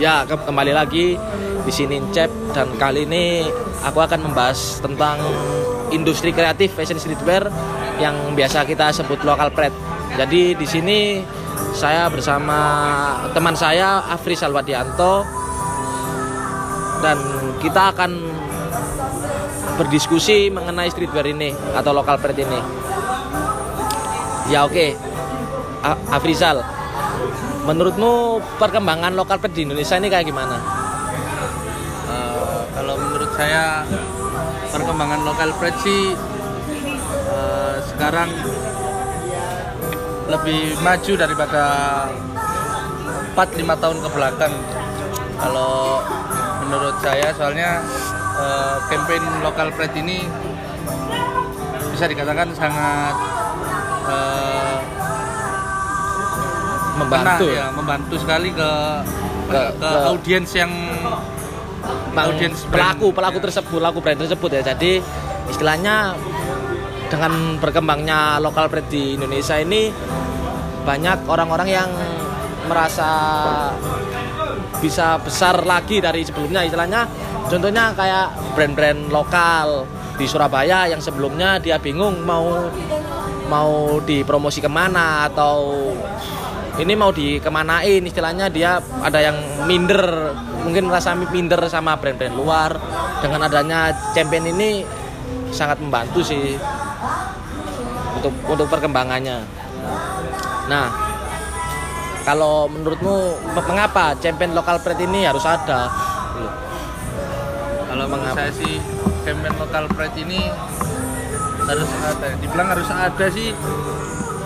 Ya, ke- kembali lagi di sini Cep dan kali ini aku akan membahas tentang industri kreatif fashion streetwear yang biasa kita sebut lokal pride. Jadi di sini saya bersama teman saya Afri Salwadianto dan kita akan berdiskusi mengenai streetwear ini atau lokal pride ini. Ya oke, A- Afrizal, menurutmu perkembangan lokal pride di Indonesia ini kayak gimana? Eh, kalau menurut saya perkembangan lokal pride sih eh, sekarang lebih maju daripada 4-5 tahun ke belakang kalau menurut saya soalnya eh, campaign lokal pride ini bisa dikatakan sangat eh, Membantu kena, ya? membantu sekali ke ke, Ke- ke audiens yang audiens pelaku brand. pelaku Ya. tersebut pelaku brand tersebut ya jadi istilahnya dengan berkembangnya lokal brand di Indonesia ini banyak orang-orang yang merasa bisa besar lagi dari sebelumnya istilahnya contohnya kayak brand-brand lokal di Surabaya yang sebelumnya dia bingung mau mau dipromosi ke mana atau ini mau dikemanain istilahnya dia ada yang minder mungkin merasa minder sama brand-brand luar dengan adanya champion ini sangat membantu sih untuk untuk perkembangannya nah kalau menurutmu me- mengapa champion lokal pride ini harus ada. Kalau Mengapa? saya sih campaign lokal pride ini harus ada. Dibilang harus ada sih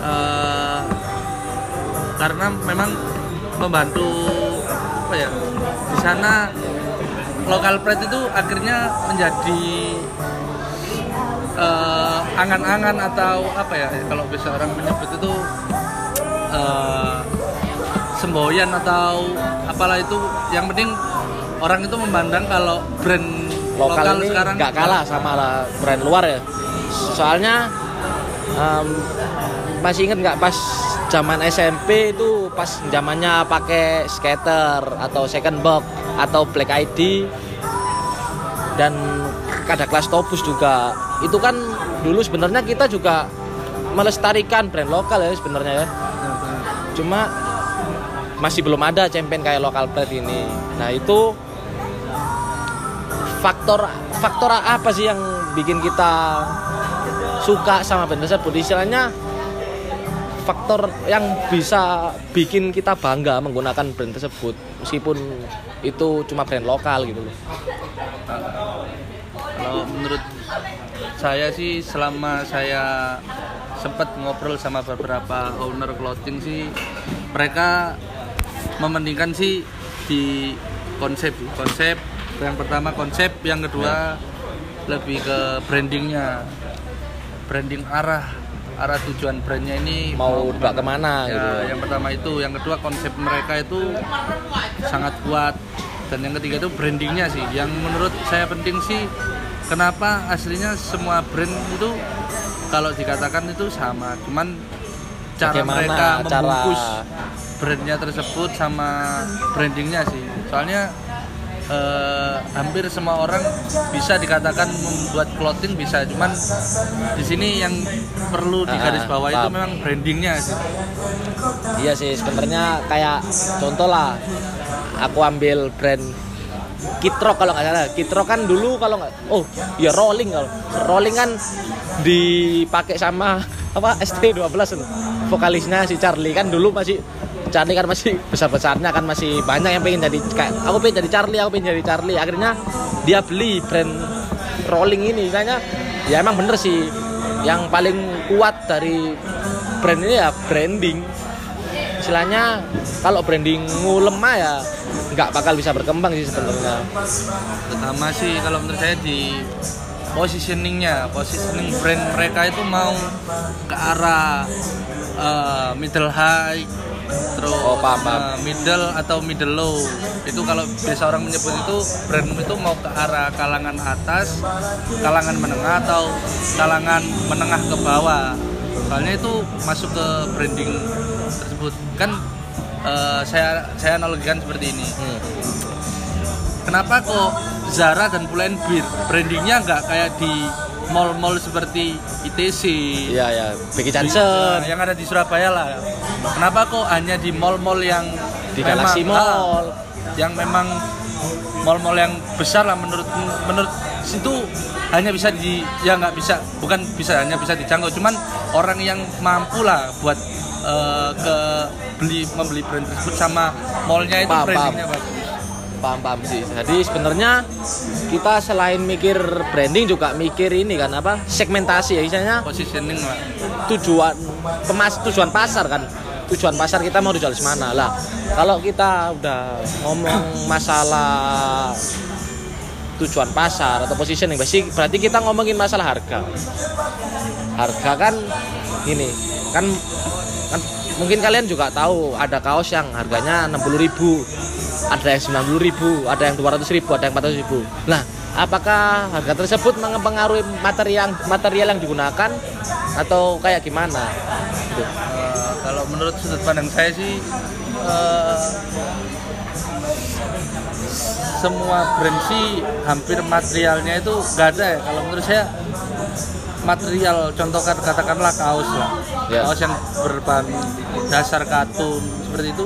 eh, karena memang membantu apa ya di sana lokal pride itu akhirnya menjadi eh, angan-angan atau apa ya kalau bisa orang menyebut itu eh, semboyan atau apalah itu. Yang penting orang itu memandang kalau brand lokal, lokal, ini sekarang nggak kalah sama lah brand luar ya. Soalnya em, masih inget nggak pas zaman SMP itu pas zamannya pakai skater atau second box atau black ID dan ada kelas topus juga. Itu kan dulu sebenarnya kita juga melestarikan brand lokal ya sebenarnya ya. Cuma masih belum ada champion kayak lokal pride ini. Nah itu faktor faktor apa sih yang bikin kita suka sama brand tersebut? Istilahnya faktor yang bisa bikin kita bangga menggunakan brand tersebut meskipun itu cuma brand lokal gitu loh. Kalau menurut saya sih selama saya sempat ngobrol sama beberapa owner clothing sih mereka mementingkan sih di konsep konsep yang pertama konsep yang kedua lebih ke brandingnya branding arah arah tujuan brandnya ini mau dibawa ke mana ya, gitu. yang pertama itu. Yang kedua konsep mereka itu sangat kuat. Dan yang ketiga itu brandingnya sih. Yang menurut saya penting sih kenapa aslinya semua brand itu kalau dikatakan itu sama. Cuman cara Bagaimana mereka cara- membungkus brandnya tersebut sama brandingnya sih. Soalnya eh, hampir semua orang bisa dikatakan membuat clothing bisa cuman di sini yang perlu Ah, digarisbawahi itu memang brandingnya sih. Iya sih sebenarnya kayak contoh lah aku ambil brand Kitrok kalau nggak salah. Kitrok kan dulu kalau nggak oh ya Rolling kalau. Rolling kan dipakai sama apa ST12 loh. vokalisnya si Charlie. Kan dulu masih Charlie kan masih besar besarnya kan masih banyak yang pengen jadi kayak aku pengen jadi Charlie aku pengen jadi Charlie. Akhirnya dia beli brand Rolling ini. Misalnya ya emang bener sih. Yang paling kuat dari brand ini ya branding. Istilahnya kalau branding lemah ya nggak bakal bisa berkembang sih sebenarnya. Pertama sih kalau menurut saya di positioningnya positioning brand mereka itu mau ke arah eh, middle high terus Oh, paham, paham. eh, middle atau middle low itu kalau biasa orang menyebut itu brand itu mau ke arah kalangan atas kalangan menengah atau kalangan menengah ke bawah soalnya itu masuk ke branding tersebut kan eh, saya saya analogikan seperti ini. Hmm. Kenapa kok Zara dan Pull&Bear brandingnya nggak kayak di mall-mall seperti ITC, Iya ya, Becky Johnson. yang ada di Surabaya lah. Kenapa kok hanya di mall-mall yang Di memang- Galaxy ah, Mall. yang memang mall-mall yang besar lah menurut menurut situ hanya bisa di ya nggak bisa bukan bisa hanya bisa dijangkau cuman orang yang mampu lah buat eh, ke beli membeli brand tersebut sama mallnya itu brandingnya bagus Paham paham sih. Jadi sebenarnya kita selain mikir branding juga mikir ini kan apa? Segmentasi ya misalnya positioning lah tujuan pemas tujuan pasar kan tujuan pasar kita mau dijual di mana lah kalau kita udah ngomong masalah tujuan pasar atau positioning pasti berarti kita ngomongin masalah harga harga kan ini kan kan mungkin kalian juga tahu ada kaos yang harganya 60.000 ada yang 90.000 ada yang 200.000 ada yang 400.000 nah apakah harga tersebut mempengaruhi material material yang digunakan atau kayak gimana. Eh, kalau menurut sudut pandang saya sih eh, semua brand sih hampir materialnya itu nggak ada ya. Kalau menurut saya material contoh kat- katakanlah kaos lah. Ya. kaos yang berbahan dasar katun seperti itu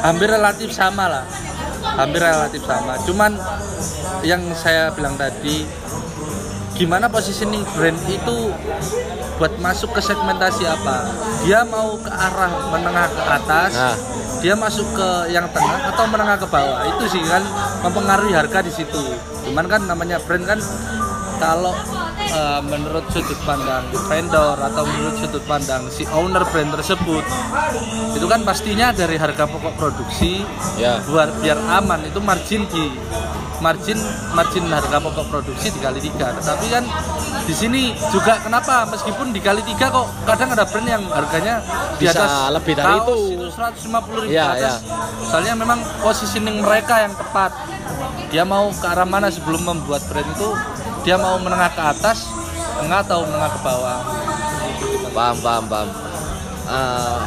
hampir relatif sama lah. Hampir relatif sama. Cuman yang saya bilang tadi gimana positioning brand itu buat masuk ke segmentasi apa? Dia mau ke arah menengah ke atas Nah. dia masuk ke yang tengah atau menengah ke bawah. Itu sih kan mempengaruhi harga di situ. Cuman kan namanya brand kan kalau eh, menurut sudut pandang vendor atau menurut sudut pandang si owner brand tersebut itu kan pastinya dari harga pokok produksi ya. buat biar aman itu margin di margin margin harga pokok produksi dikali tiga. Tetapi kan di sini juga kenapa? Meskipun dikali tiga kok kadang ada brand yang harganya di Bisa atas lebih dari kaos itu. 150 ribu Iya, atas. iya. soalnya memang positioning mereka yang tepat. Dia mau ke arah mana sebelum membuat brand itu dia mau menengah ke atas tengah atau menengah ke bawah? Paham paham paham. Eh,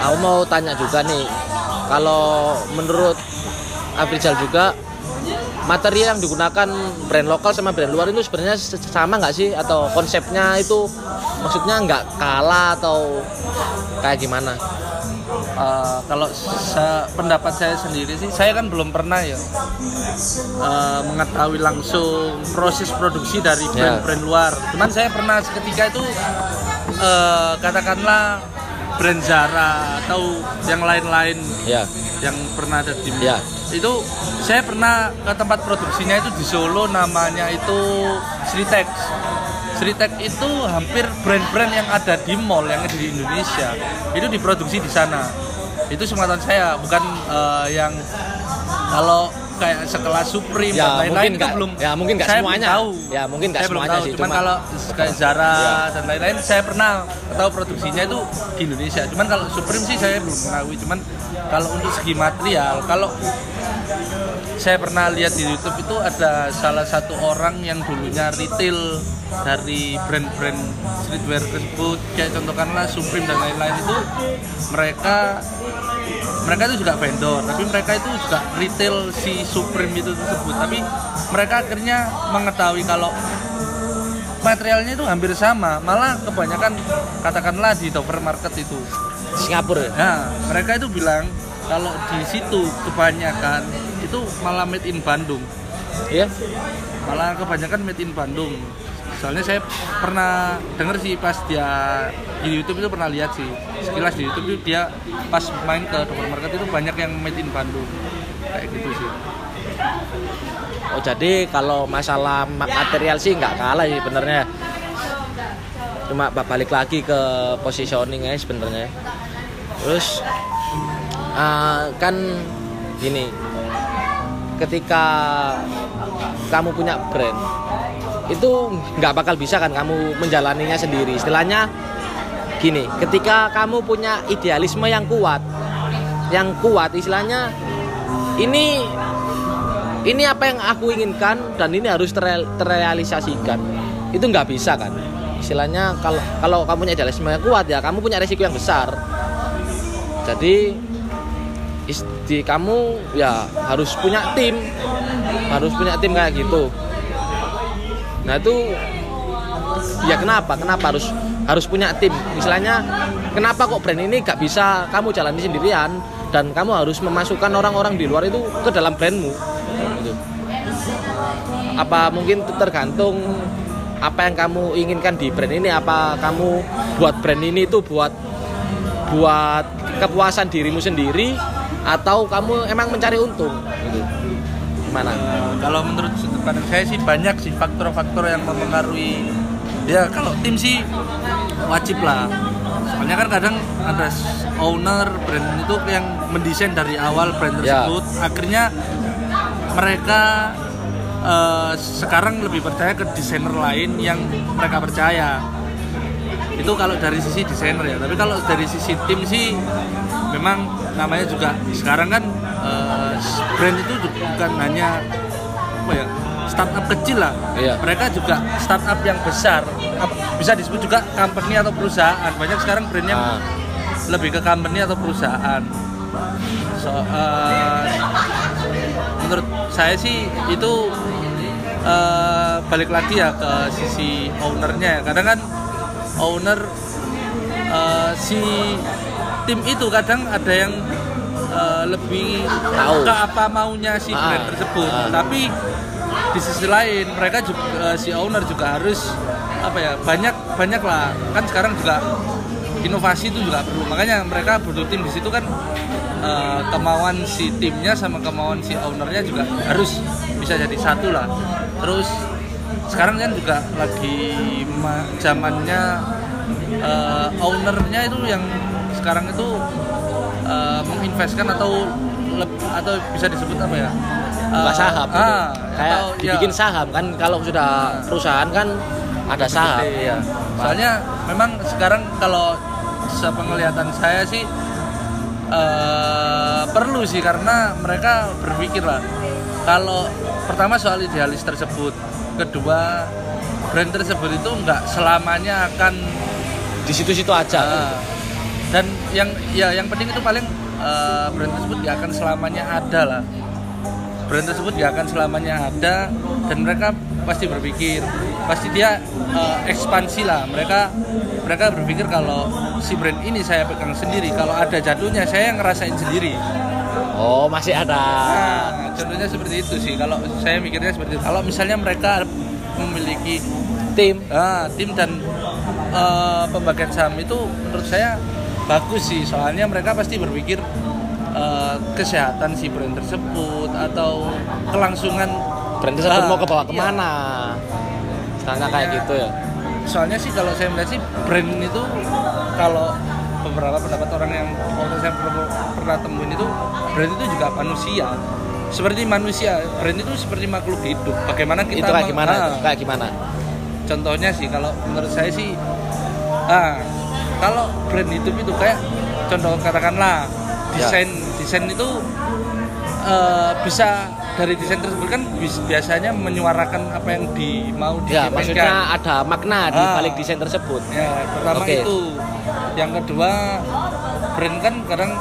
aku mau tanya juga nih kalau menurut Afrizal juga material yang digunakan brand lokal sama brand luar itu sebenarnya se- sama nggak sih? Atau konsepnya itu maksudnya nggak kalah atau kayak gimana Uh, kalau se- pendapat saya sendiri sih, saya kan belum pernah ya uh, mengetahui langsung proses produksi dari Ya. brand-brand luar. Cuman saya pernah seketika itu uh, katakanlah brand Zara atau yang lain-lain ya yang pernah ada di Ya. itu saya pernah ke tempat produksinya itu di Solo namanya itu Sritex Sritex itu hampir brand-brand yang ada di mall yang ada di Indonesia itu diproduksi di sana itu semangatan saya bukan eh, yang kalau kayak sekelas Supreme Ya, dan lain-lain itu belum ya, mungkin nggak semuanya. tahu. Ya, mungkin nggak semuanya tahu. sih, cuman cuma- kalau kayak Zara Ya. dan lain-lain saya pernah tahu produksinya itu di Indonesia cuman kalau Supreme sih saya belum mengetahui cuman kalau untuk segi material kalau saya pernah lihat di YouTube itu ada salah satu orang yang dulunya retail dari brand-brand streetwear tersebut. Kayak contohkanlah Supreme dan lain-lain itu mereka mereka itu juga vendor tapi mereka itu juga retail si Supreme itu tersebut. Tapi mereka akhirnya mengetahui kalau materialnya itu hampir sama malah kebanyakan katakanlah di Dover Market itu. Singapura? Ya? Nah, mereka itu bilang kalau di situ kebanyakan itu malah made in Bandung. Iya Malah kebanyakan made in Bandung. Soalnya saya pernah denger sih pas dia di YouTube itu pernah lihat sih. Sekilas di YouTube itu dia pas main ke Dover Market itu banyak yang made in Bandung. Kayak gitu sih. Oh jadi kalau masalah ma- material sih nggak kalah sih sebenarnya. Cuma ba- balik lagi ke positioning aja sebenarnya. Terus ah, kan gini, ketika kamu punya brand itu nggak bakal bisa kan kamu menjalaninya sendiri. Istilahnya gini, ketika kamu punya idealisme yang kuat, yang kuat istilahnya ini ini apa yang aku inginkan dan ini harus terreal- terrealisasikan. Itu nggak bisa kan. Istilahnya kalau kalau kamu punya idealisme yang kuat ya kamu punya resiko yang besar. Jadi isti kamu ya harus punya tim. Harus punya tim kayak gitu. Nah itu ya kenapa? Kenapa harus harus punya tim? Misalnya kenapa kok brand ini gak bisa kamu jalani sendirian? Dan kamu harus memasukkan orang-orang di luar itu ke dalam brandmu. Gitu. apa mungkin tergantung apa yang kamu inginkan di brand ini? Apa kamu buat brand ini itu buat buat kepuasan dirimu sendiri atau kamu emang mencari untung? Gitu. Gimana? Eh, kalau menurut sudut pandang saya sih banyak sih faktor-faktor yang mempengaruhi ya kalau tim sih wajib lah. Soalnya kan kadang ada owner brand itu yang mendesain dari awal brand Ya. tersebut. Akhirnya mereka eh, sekarang lebih percaya ke desainer lain yang mereka percaya itu kalau dari sisi desainer ya. Tapi kalau dari sisi tim sih memang namanya juga sekarang kan eh, brand itu bukan hanya apa ya startup kecil lah. Iya. mereka juga startup yang besar. Bisa disebut juga company atau perusahaan. Banyak sekarang brandnya Ah. lebih ke company atau perusahaan. So, eh, menurut saya sih itu eh, balik lagi ya ke sisi ownernya ya. Kadang kan owner eh, si tim itu kadang ada yang eh, lebih Tahu. ke apa maunya si Ah, brand tersebut. Ah. tapi di sisi lain mereka juga eh, si owner juga harus apa ya banyak banyak lah. Kan sekarang juga inovasi itu juga perlu. Makanya mereka butuh tim di situ kan eh, kemauan si timnya sama kemauan si ownernya juga harus bisa jadi satu lah. Terus sekarang kan juga lagi ma- zamannya eh, ownernya itu yang sekarang itu eh, menginvestkan atau atau bisa disebut apa ya buka Eh, saham gitu. ah, kayak atau, ya, dibikin saham kan kalau sudah perusahaan kan ada saham Iya. Soalnya memang sekarang kalau sepenglihatan saya sih eh, perlu sih karena mereka berpikir lah kalau pertama soal idealis tersebut, kedua brand tersebut itu nggak selamanya akan di situ-situ aja. Ah. dan yang ya yang penting itu paling eh, brand tersebut gak akan selamanya ada lah. Brand tersebut gak akan selamanya ada dan mereka pasti berpikir pasti dia eh, ekspansi lah. Mereka mereka berpikir kalau si brand ini saya pegang sendiri kalau ada jatuhnya saya yang ngerasain sendiri oh masih ada. Nah contohnya seperti itu sih. Kalau saya mikirnya seperti itu. Kalau misalnya mereka memiliki tim Ah, tim dan eh, pembagian saham itu menurut saya bagus sih. Soalnya mereka pasti berpikir eh, kesehatan si brand tersebut atau kelangsungan brand tersebut Ah, mau ke bawah iya. ke mana? Misalnya kayak gitu ya. Soalnya sih kalau saya melihat sih brand itu kalau beberapa pendapat orang yang waktu saya pernah, pernah temuin itu brand itu juga manusia seperti manusia brand itu seperti makhluk hidup bagaimana kita itu kayak gimana Ah, itu? kayak gimana contohnya sih kalau menurut saya sih ah kalau brand hidup itu kayak contoh katakanlah Ya. desain desain itu eh, bisa dari desain tersebut kan biasanya menyuarakan apa yang di mau ya disampaikan. maksudnya ada makna di Ah. balik desain tersebut ya pertama Oke. itu yang kedua brand kan kadang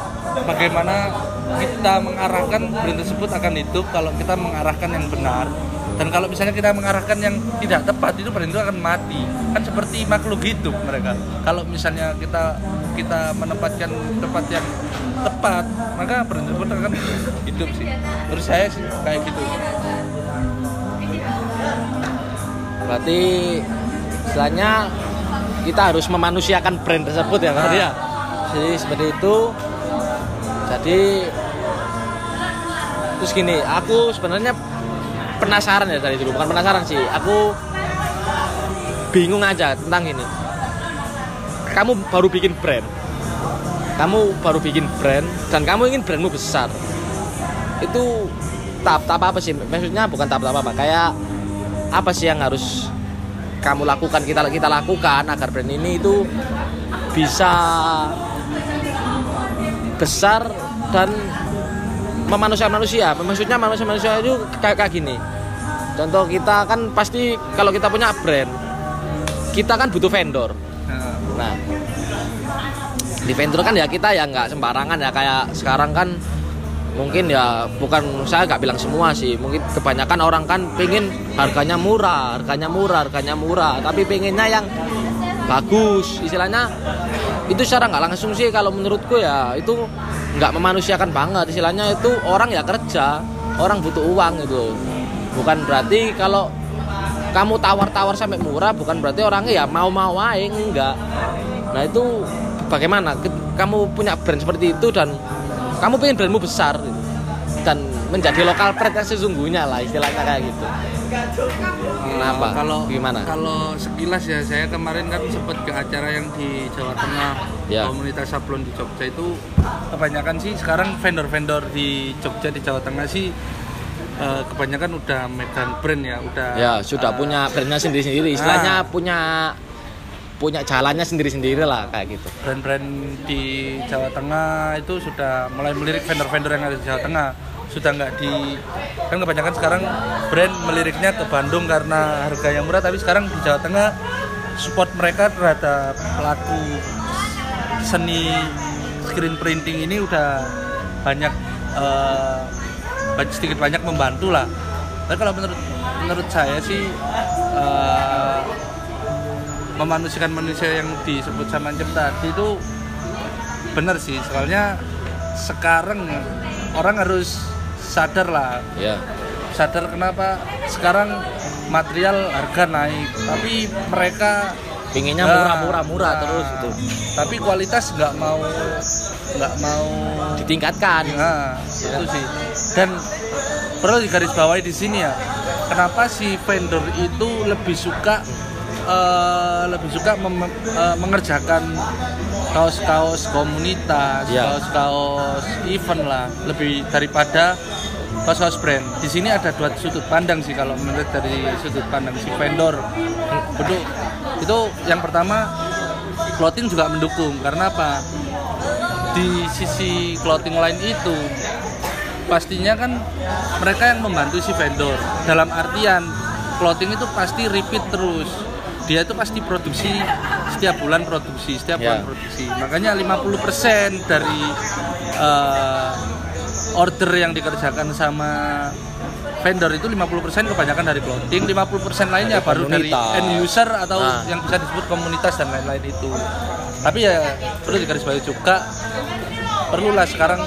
bagaimana kita mengarahkan brand tersebut akan hidup kalau kita mengarahkan yang benar. Dan kalau misalnya kita mengarahkan yang tidak tepat itu brand itu akan mati. Kan seperti makhluk hidup mereka. Kalau misalnya kita kita menempatkan tempat yang tepat maka brand tersebut akan hidup sih. Menurut saya sih kayak gitu. Berarti istilahnya kita harus memanusiakan brand tersebut ya berarti ya jadi seperti itu. Jadi terus gini aku sebenarnya penasaran ya dari dulu. Bukan penasaran sih aku bingung aja tentang ini. Kamu baru bikin brand. Kamu baru bikin brand dan kamu ingin brandmu besar. Itu tahap-tahap apa sih? Maksudnya bukan tahap-tahap apa kayak apa sih yang harus kamu lakukan kita kita lakukan agar brand ini itu bisa besar dan memanusia manusia maksudnya manusia manusia itu kayak kayak gini. Contoh kita kan pasti kalau kita punya brand kita kan butuh vendor. Nah, nah di vendor kan ya kita ya nggak sembarangan ya. Kayak sekarang kan mungkin ya bukan saya nggak bilang semua sih. Mungkin kebanyakan orang kan pengen harganya murah harganya murah harganya murah. Tapi pengennya yang bagus. Istilahnya itu secara nggak langsung sih kalau menurutku ya. Itu nggak memanusiakan banget. Istilahnya itu orang ya kerja orang butuh uang itu. Bukan berarti kalau kamu tawar-tawar sampai murah bukan berarti orangnya ya mau-mau aja enggak. Nah itu bagaimana? Kamu punya brand seperti itu dan kamu pengen brandmu besar dan menjadi lokal yang sesungguhnya lah istilahnya kayak gitu Kenapa? Kalau gimana? Kalau sekilas ya saya kemarin kan sempat ke acara yang di Jawa Tengah Ya. komunitas sablon di Jogja itu kebanyakan sih sekarang vendor-vendor di Jogja di Jawa Tengah sih eh, kebanyakan udah megang brand ya, udah ya sudah eh, punya brandnya sendiri-sendiri istilahnya punya punya jalannya sendiri-sendiri lah kayak gitu. Brand-brand di Jawa Tengah itu sudah mulai melirik vendor-vendor yang ada di Jawa Tengah. Sudah nggak di kan kebanyakan sekarang brand meliriknya ke Bandung karena harganya murah tapi sekarang di Jawa Tengah support mereka terhadap pelaku seni screen printing ini udah banyak banyak- sedikit banyak membantu lah. Tapi kalau menurut menurut saya sih eh, memanusiakan manusia yang disebut sama tadi itu benar sih. Soalnya sekarang orang harus sadar lah. Ya sadar kenapa? Sekarang material harga naik tapi mereka pinginnya Nah, murah-murah-murah nah, terus itu. Tapi kualitas nggak mau nggak mau ditingkatkan. Nah itu sih. Dan perlu digarisbawahi di sini ya kenapa si vendor itu lebih suka eh, lebih suka mem- eh, mengerjakan kaos-kaos komunitas Ya. kaos-kaos event lah lebih daripada kaos-kaos brand. Di sini ada dua sudut pandang sih kalau menurut dari sudut pandang si vendor. Betul. itu yang pertama clothing juga mendukung. Karena apa? Di sisi clothing line itu pastinya kan mereka yang membantu si vendor. Dalam artian clothing itu pasti repeat terus dia itu pasti produksi setiap bulan produksi setiap Ya. bulan produksi makanya 50% dari eh, order yang dikerjakan sama vendor itu 50% kebanyakan dari clothing 50% lainnya Dari baru dari komunitas. end user atau Nah. yang bisa disebut komunitas dan lain-lain itu tapi ya perlu digarisbawahi juga perlulah sekarang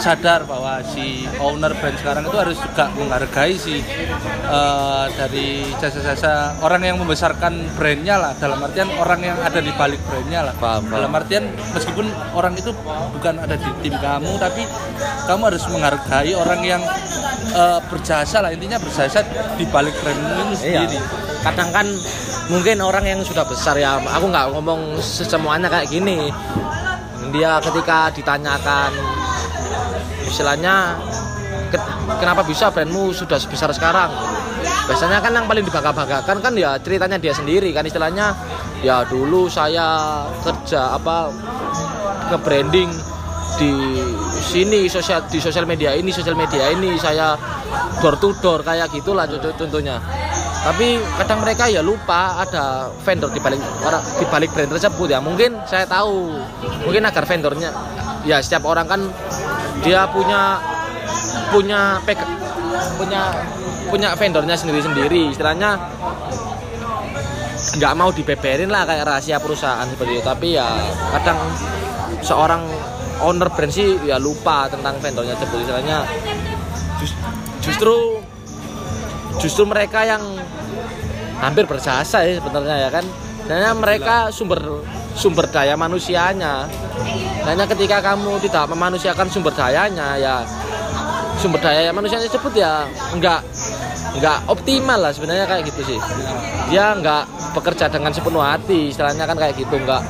sadar bahwa si owner brand sekarang itu harus juga menghargai si eh, dari jasa-jasa orang yang membesarkan brandnya lah dalam artian orang yang ada di balik brandnya lah Paham, paham. dalam artian meskipun orang itu bukan ada di tim kamu tapi kamu harus menghargai orang yang eh, berjasa lah intinya berjasa di balik brandmu itu Iya. sendiri Kadang kan mungkin orang yang sudah besar ya, aku nggak ngomong semuanya kayak gini. Dia ketika ditanyakan, istilahnya, "Ket- kenapa bisa brandmu sudah sebesar sekarang? Biasanya kan yang paling dibangga-banggakan kan ya ceritanya dia sendiri kan istilahnya ya dulu saya kerja apa ke branding di sini sosial di sosial media ini sosial media ini saya door to door kayak gitulah contoh- contohnya tapi kadang mereka ya lupa ada vendor di balik di balik brand tersebut ya. Mungkin saya tahu mungkin agar vendornya ya setiap orang kan dia punya punya pek- punya punya vendornya sendiri sendiri istilahnya nggak mau dibeberin lah kayak rahasia perusahaan seperti itu. Tapi ya kadang seorang owner brand sih ya lupa tentang vendornya tersebut. Istilahnya jus- justru justru mereka yang hampir berjasa ya sebenarnya ya kan. Karena mereka sumber sumber daya manusianya. Hanya ketika kamu tidak memanusiakan sumber dayanya ya sumber daya manusia tersebut ya nggak nggak optimal lah sebenarnya kayak gitu sih. Dia nggak bekerja dengan sepenuh hati istilahnya kan kayak gitu nggak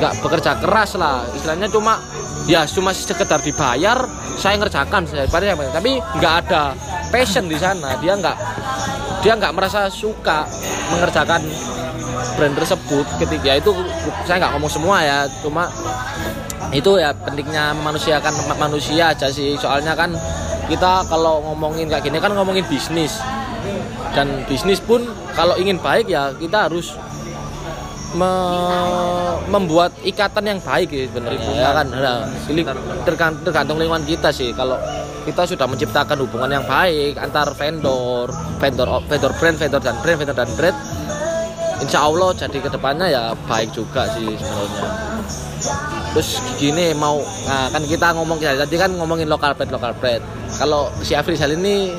nggak bekerja keras lah. Istilahnya cuma ya cuma sekedar dibayar saya ngerjakan saya tapi nggak ada passion di sana. Dia nggak dia nggak merasa suka mengerjakan brand tersebut ketika ya itu saya nggak ngomong semua ya cuma itu ya pentingnya memanusiakan ma- manusia aja sih. Soalnya kan kita kalau ngomongin kayak gini kan ngomongin bisnis. Dan bisnis pun kalau ingin baik ya kita harus me- membuat ikatan yang baik ya sebenarnya ya kan? nah, ini tergan- tergantung lingkungan kita sih. Kalau kita sudah menciptakan hubungan yang baik antar vendor vendor vendor brand vendor dan brand vendor dan brand. Insya Allah jadi ke depannya ya baik juga sih sebenarnya. Terus gini mau nah, kan kita ngomong tadi kan ngomongin lokal brand lokal brand. Kalau si Afrizal ini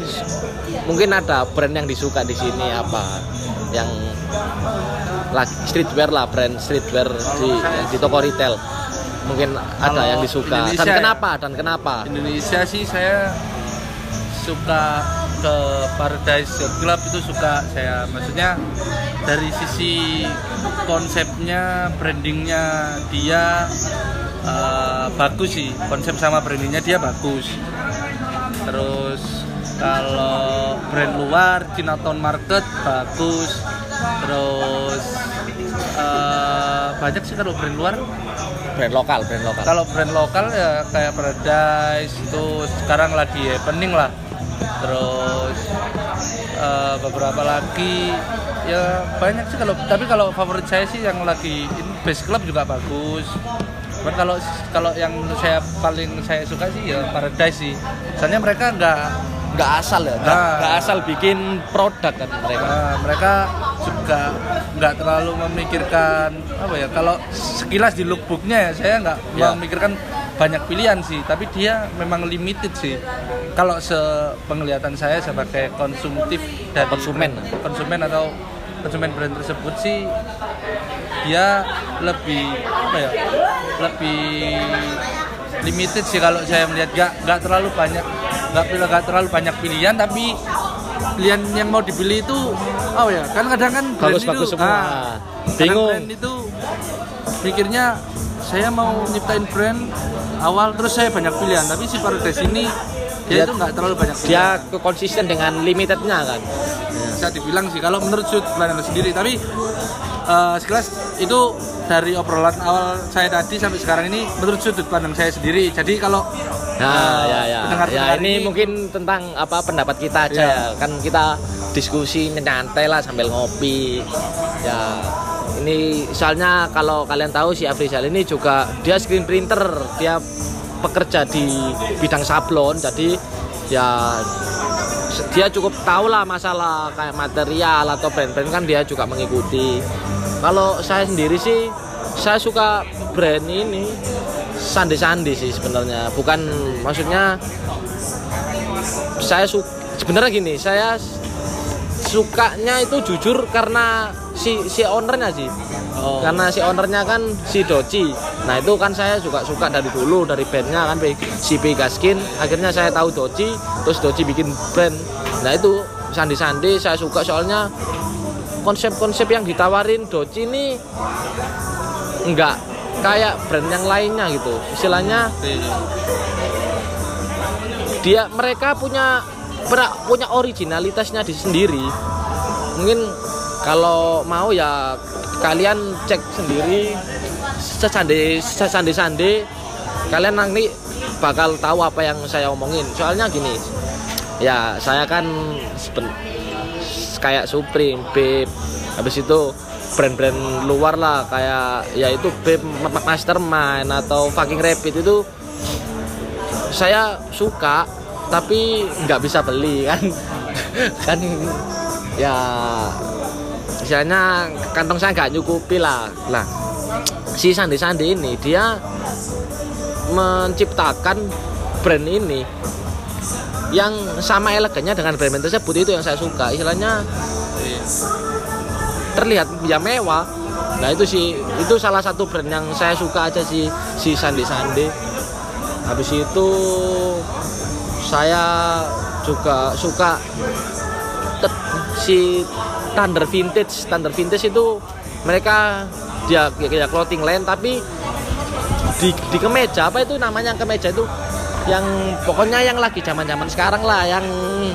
mungkin ada brand yang disuka di sini apa? Yang lagi streetwear lah brand streetwear di di toko retail mungkin ada Kalau yang disuka. Dan Indonesia ya? kenapa? Dan kenapa? Indonesia sih saya suka ke Paradise Yacht Club itu suka saya. Maksudnya dari sisi konsepnya brandingnya dia eh, bagus sih. Konsep sama brandingnya dia bagus. Terus kalau brand luar Chinatown Market bagus. Terus eh, banyak sih kalau brand luar brand lokal brand lokal kalau brand lokal ya kayak Paradise itu sekarang lagi happening lah. Terus eh, beberapa lagi ya banyak sih kalau tapi kalau favorit saya sih yang lagi ini Base Club juga bagus. Cuman kalau kalau yang saya paling saya suka sih ya Paradise sih. Soalnya mereka nggak nggak asal ya nggak Nah. asal bikin produk kan mereka Nah, mereka juga nggak terlalu memikirkan apa ya kalau sekilas di lookbooknya ya saya nggak Ya. memikirkan banyak pilihan sih tapi dia memang limited sih kalau sepenglihatan saya sebagai konsumtif dari Konsumen. brand- konsumen atau konsumen brand tersebut sih dia lebih apa ya lebih limited sih kalau saya melihat nggak nggak terlalu banyak nggak nggak terlalu banyak pilihan tapi pilihan yang mau dipilih itu oh ya kan kadang kan brand Bagus-bagus itu, semua. ah, Bingung. brand itu mikirnya saya mau nyiptain brand awal terus saya banyak pilihan. Tapi si Paradise ini dia Dia- itu nggak terlalu banyak dia konsisten dengan limitednya kan? Bisa dibilang sih kalau menurut sudut pandang sendiri. Tapi eh, sekilas itu dari obrolan awal saya tadi sampai sekarang ini menurut sudut pandang saya sendiri. Jadi kalau Nah, ya ya. Ya ini mungkin tentang apa pendapat kita aja ya. Kan kita diskusi nyantai lah sambil ngopi. Ya. Ini soalnya kalau kalian tahu si Afrizal ini juga dia screen printer, dia pekerja di bidang sablon. Jadi ya dia cukup tahu lah masalah kayak material atau brand-brand kan dia juga mengikuti. Kalau saya sendiri sih saya suka brand ini sandi-sandi sih sebenarnya. Bukan maksudnya saya su sebenarnya gini, saya sukanya itu jujur karena si si ownernya sih. Oh. Karena si ownernya kan si Doci. Nah itu kan saya juga suka dari dulu dari bandnya kan si Pegaskin. Akhirnya saya tahu Doci, terus Doci bikin brand. Nah itu sandi-sandi saya suka soalnya konsep-konsep yang ditawarin Doci ini enggak kayak brand yang lainnya gitu. Istilahnya dia mereka punya punya originalitasnya di sendiri mungkin kalau mau ya kalian cek sendiri sesande sesande sande kalian nanti bakal tahu apa yang saya omongin soalnya gini ya saya kan kayak Supreme, Babe habis itu brand-brand luar lah kayak ya itu Babe Ma- Ma- Mastermind atau Fucking Rapid itu saya suka tapi nggak bisa beli kan? Kan ya misalnya kantong saya nggak nyukupi lah. Lah si Sandi Sandi ini dia menciptakan brand ini yang sama elegannya dengan brand-brand tersebut itu yang saya suka. Istilahnya terlihat ya mewah. Nah itu sih itu salah satu brand yang saya suka aja sih si Sandi Sandi. Habis itu saya juga suka si Thunder Vintage. Thunder Vintage itu mereka dia kayak clothing line tapi di, di kemeja apa itu namanya kemeja itu? Yang pokoknya yang lagi zaman zaman sekarang lah yang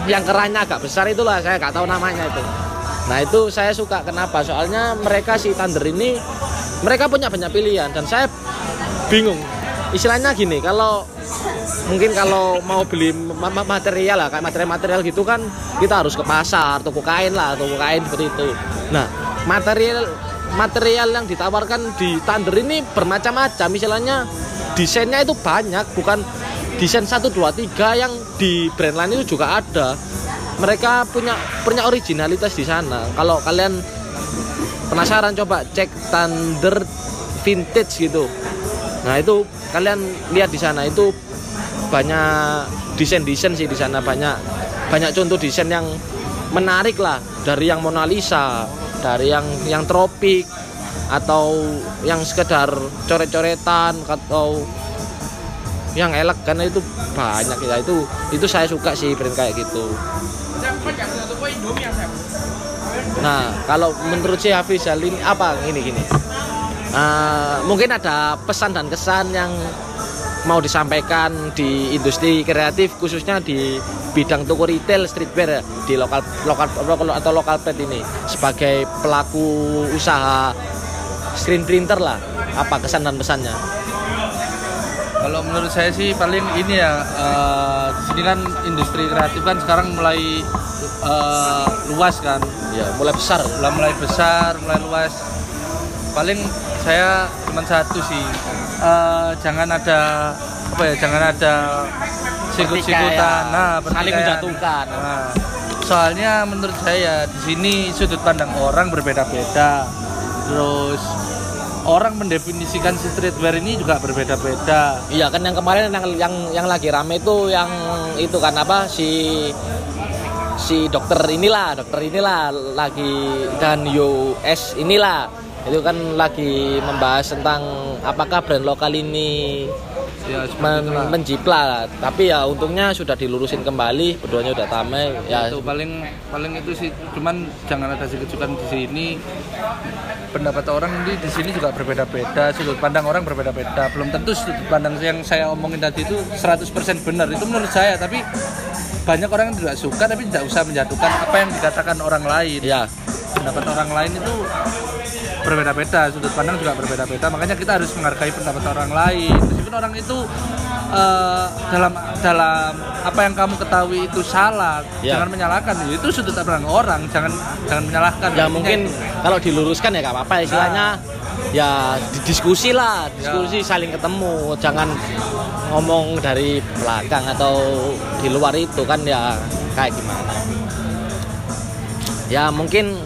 yang kerannya agak besar itulah saya nggak tahu namanya itu nah itu saya suka kenapa? Soalnya mereka si Thunder ini mereka punya banyak pilihan dan saya bingung. Istilahnya gini kalau mungkin kalau mau beli ma- ma- material lah kayak material-material gitu kan kita harus ke pasar toko kain lah toko kain seperti itu. Nah material material yang ditawarkan di Thunder ini bermacam-macam. Misalnya desainnya itu banyak bukan desain 1 2 3 yang di brand lain itu juga ada mereka punya punya originalitas di sana. Kalau kalian penasaran coba cek Thunder vintage gitu. Nah itu kalian lihat di sana. Itu banyak desain-desain sih di sana. Banyak banyak contoh desain yang menarik lah. Dari yang Mona Lisa dari yang yang tropik atau yang sekedar coret-coretan atau yang elegan itu banyak ya. Itu itu saya suka sih brand kayak gitu nah kalau menurut si Hafiz ini apa ini gini uh, mungkin ada pesan dan kesan yang mau disampaikan di industri kreatif khususnya di bidang toko retail streetwear ya, di lokal lokal atau lokal pet ini sebagai pelaku usaha screen printer lah. Apa kesan dan pesannya kalau menurut saya sih paling ini ya uh, di sini kan industri kreatif kan sekarang mulai uh, luas kan. Ya mulai besar. Mulai mulai besar mulai luas. Paling saya cuma satu sih. Uh, jangan ada apa ya jangan ada sikut-sikutan. Ya, nah saling menjatuhkan. Nah, soalnya menurut saya di sini sudut pandang orang berbeda-beda. Terus orang mendefinisikan si streetwear ini juga berbeda-beda. Iya kan yang kemarin yang yang yang lagi rame itu yang itu kan apa si si dokter inilah dokter inilah lagi dan US inilah. Itu kan lagi membahas tentang apakah brand lokal ini ya, men menjipla tapi ya untungnya sudah dilurusin kembali berduanya udah tamai ya. Itu paling paling itu sih. Cuman jangan ada kejutan di sini pendapat orang di di sini juga berbeda-beda sudut pandang orang berbeda-beda. Belum tentu sudut pandang yang saya omongin tadi itu 100% benar. Itu menurut saya tapi banyak orang yang tidak suka tapi tidak usah menjatuhkan apa yang dikatakan orang lain. Ya. Pendapat orang lain itu berbeda-beda sudut pandang juga berbeda-beda. Makanya kita harus menghargai pendapat orang lain. Meskipun orang itu uh, dalam dalam apa yang kamu ketahui itu salah. Ya. jangan menyalahkan. Itu sudut pandang orang. Jangan jangan menyalahkan. Ya mungkin itu. kalau diluruskan ya gak apa-apa istilahnya ya, ya diskusi lah diskusi ya. saling ketemu. Jangan ngomong dari belakang atau di luar itu kan ya kayak gimana. Ya mungkin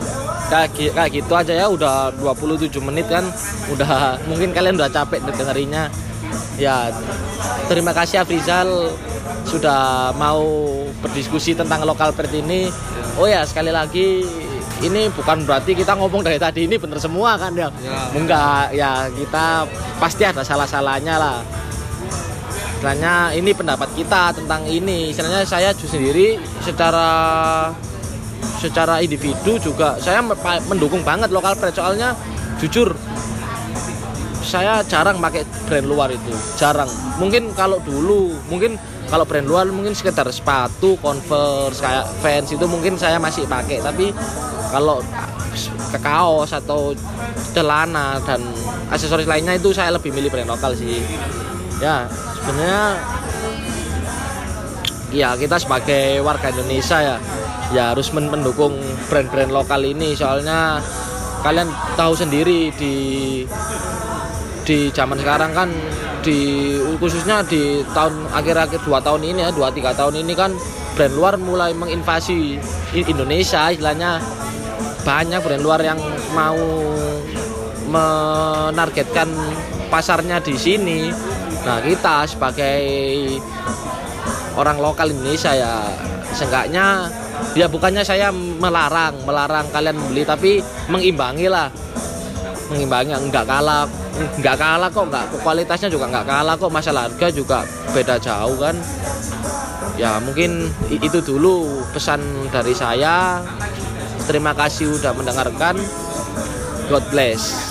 kayak, kayak gitu aja ya. Udah 27 menit kan. Udah mungkin kalian udah capek dengerinnya ya terima kasih Afrizal sudah mau berdiskusi tentang lokal pet ini. Oh ya sekali lagi ini bukan berarti kita ngomong dari tadi ini bener semua kan ya, ya. enggak ya kita pasti ada salah-salahnya lah. Istilahnya ini pendapat kita tentang ini. Istilahnya saya sendiri secara secara individu juga saya mendukung banget lokal brand soalnya jujur saya jarang pakai brand luar itu jarang. Mungkin kalau dulu mungkin kalau brand luar mungkin sekitar sepatu converse kayak fans itu mungkin saya masih pakai. Tapi kalau ke kaos atau celana dan aksesoris lainnya itu saya lebih milih brand lokal sih. Ya sebenarnya ya kita sebagai warga Indonesia ya ya harus mendukung brand-brand lokal ini. Soalnya kalian tahu sendiri di di zaman sekarang kan di khususnya di tahun akhir-akhir dua tahun ini ya dua tiga tahun ini kan brand luar mulai menginvasi Indonesia istilahnya. Banyak brand luar yang mau menargetkan pasarnya di sini. Nah kita sebagai orang lokal Indonesia ya seenggaknya ya bukannya saya melarang melarang kalian beli tapi mengimbangi lah mengimbangi nggak kalah. Nggak kalah kok nggak. Kualitasnya juga nggak kalah kok. Masalah harga juga beda jauh kan. Ya mungkin itu dulu pesan dari saya. Terima kasih udah mendengarkan. God bless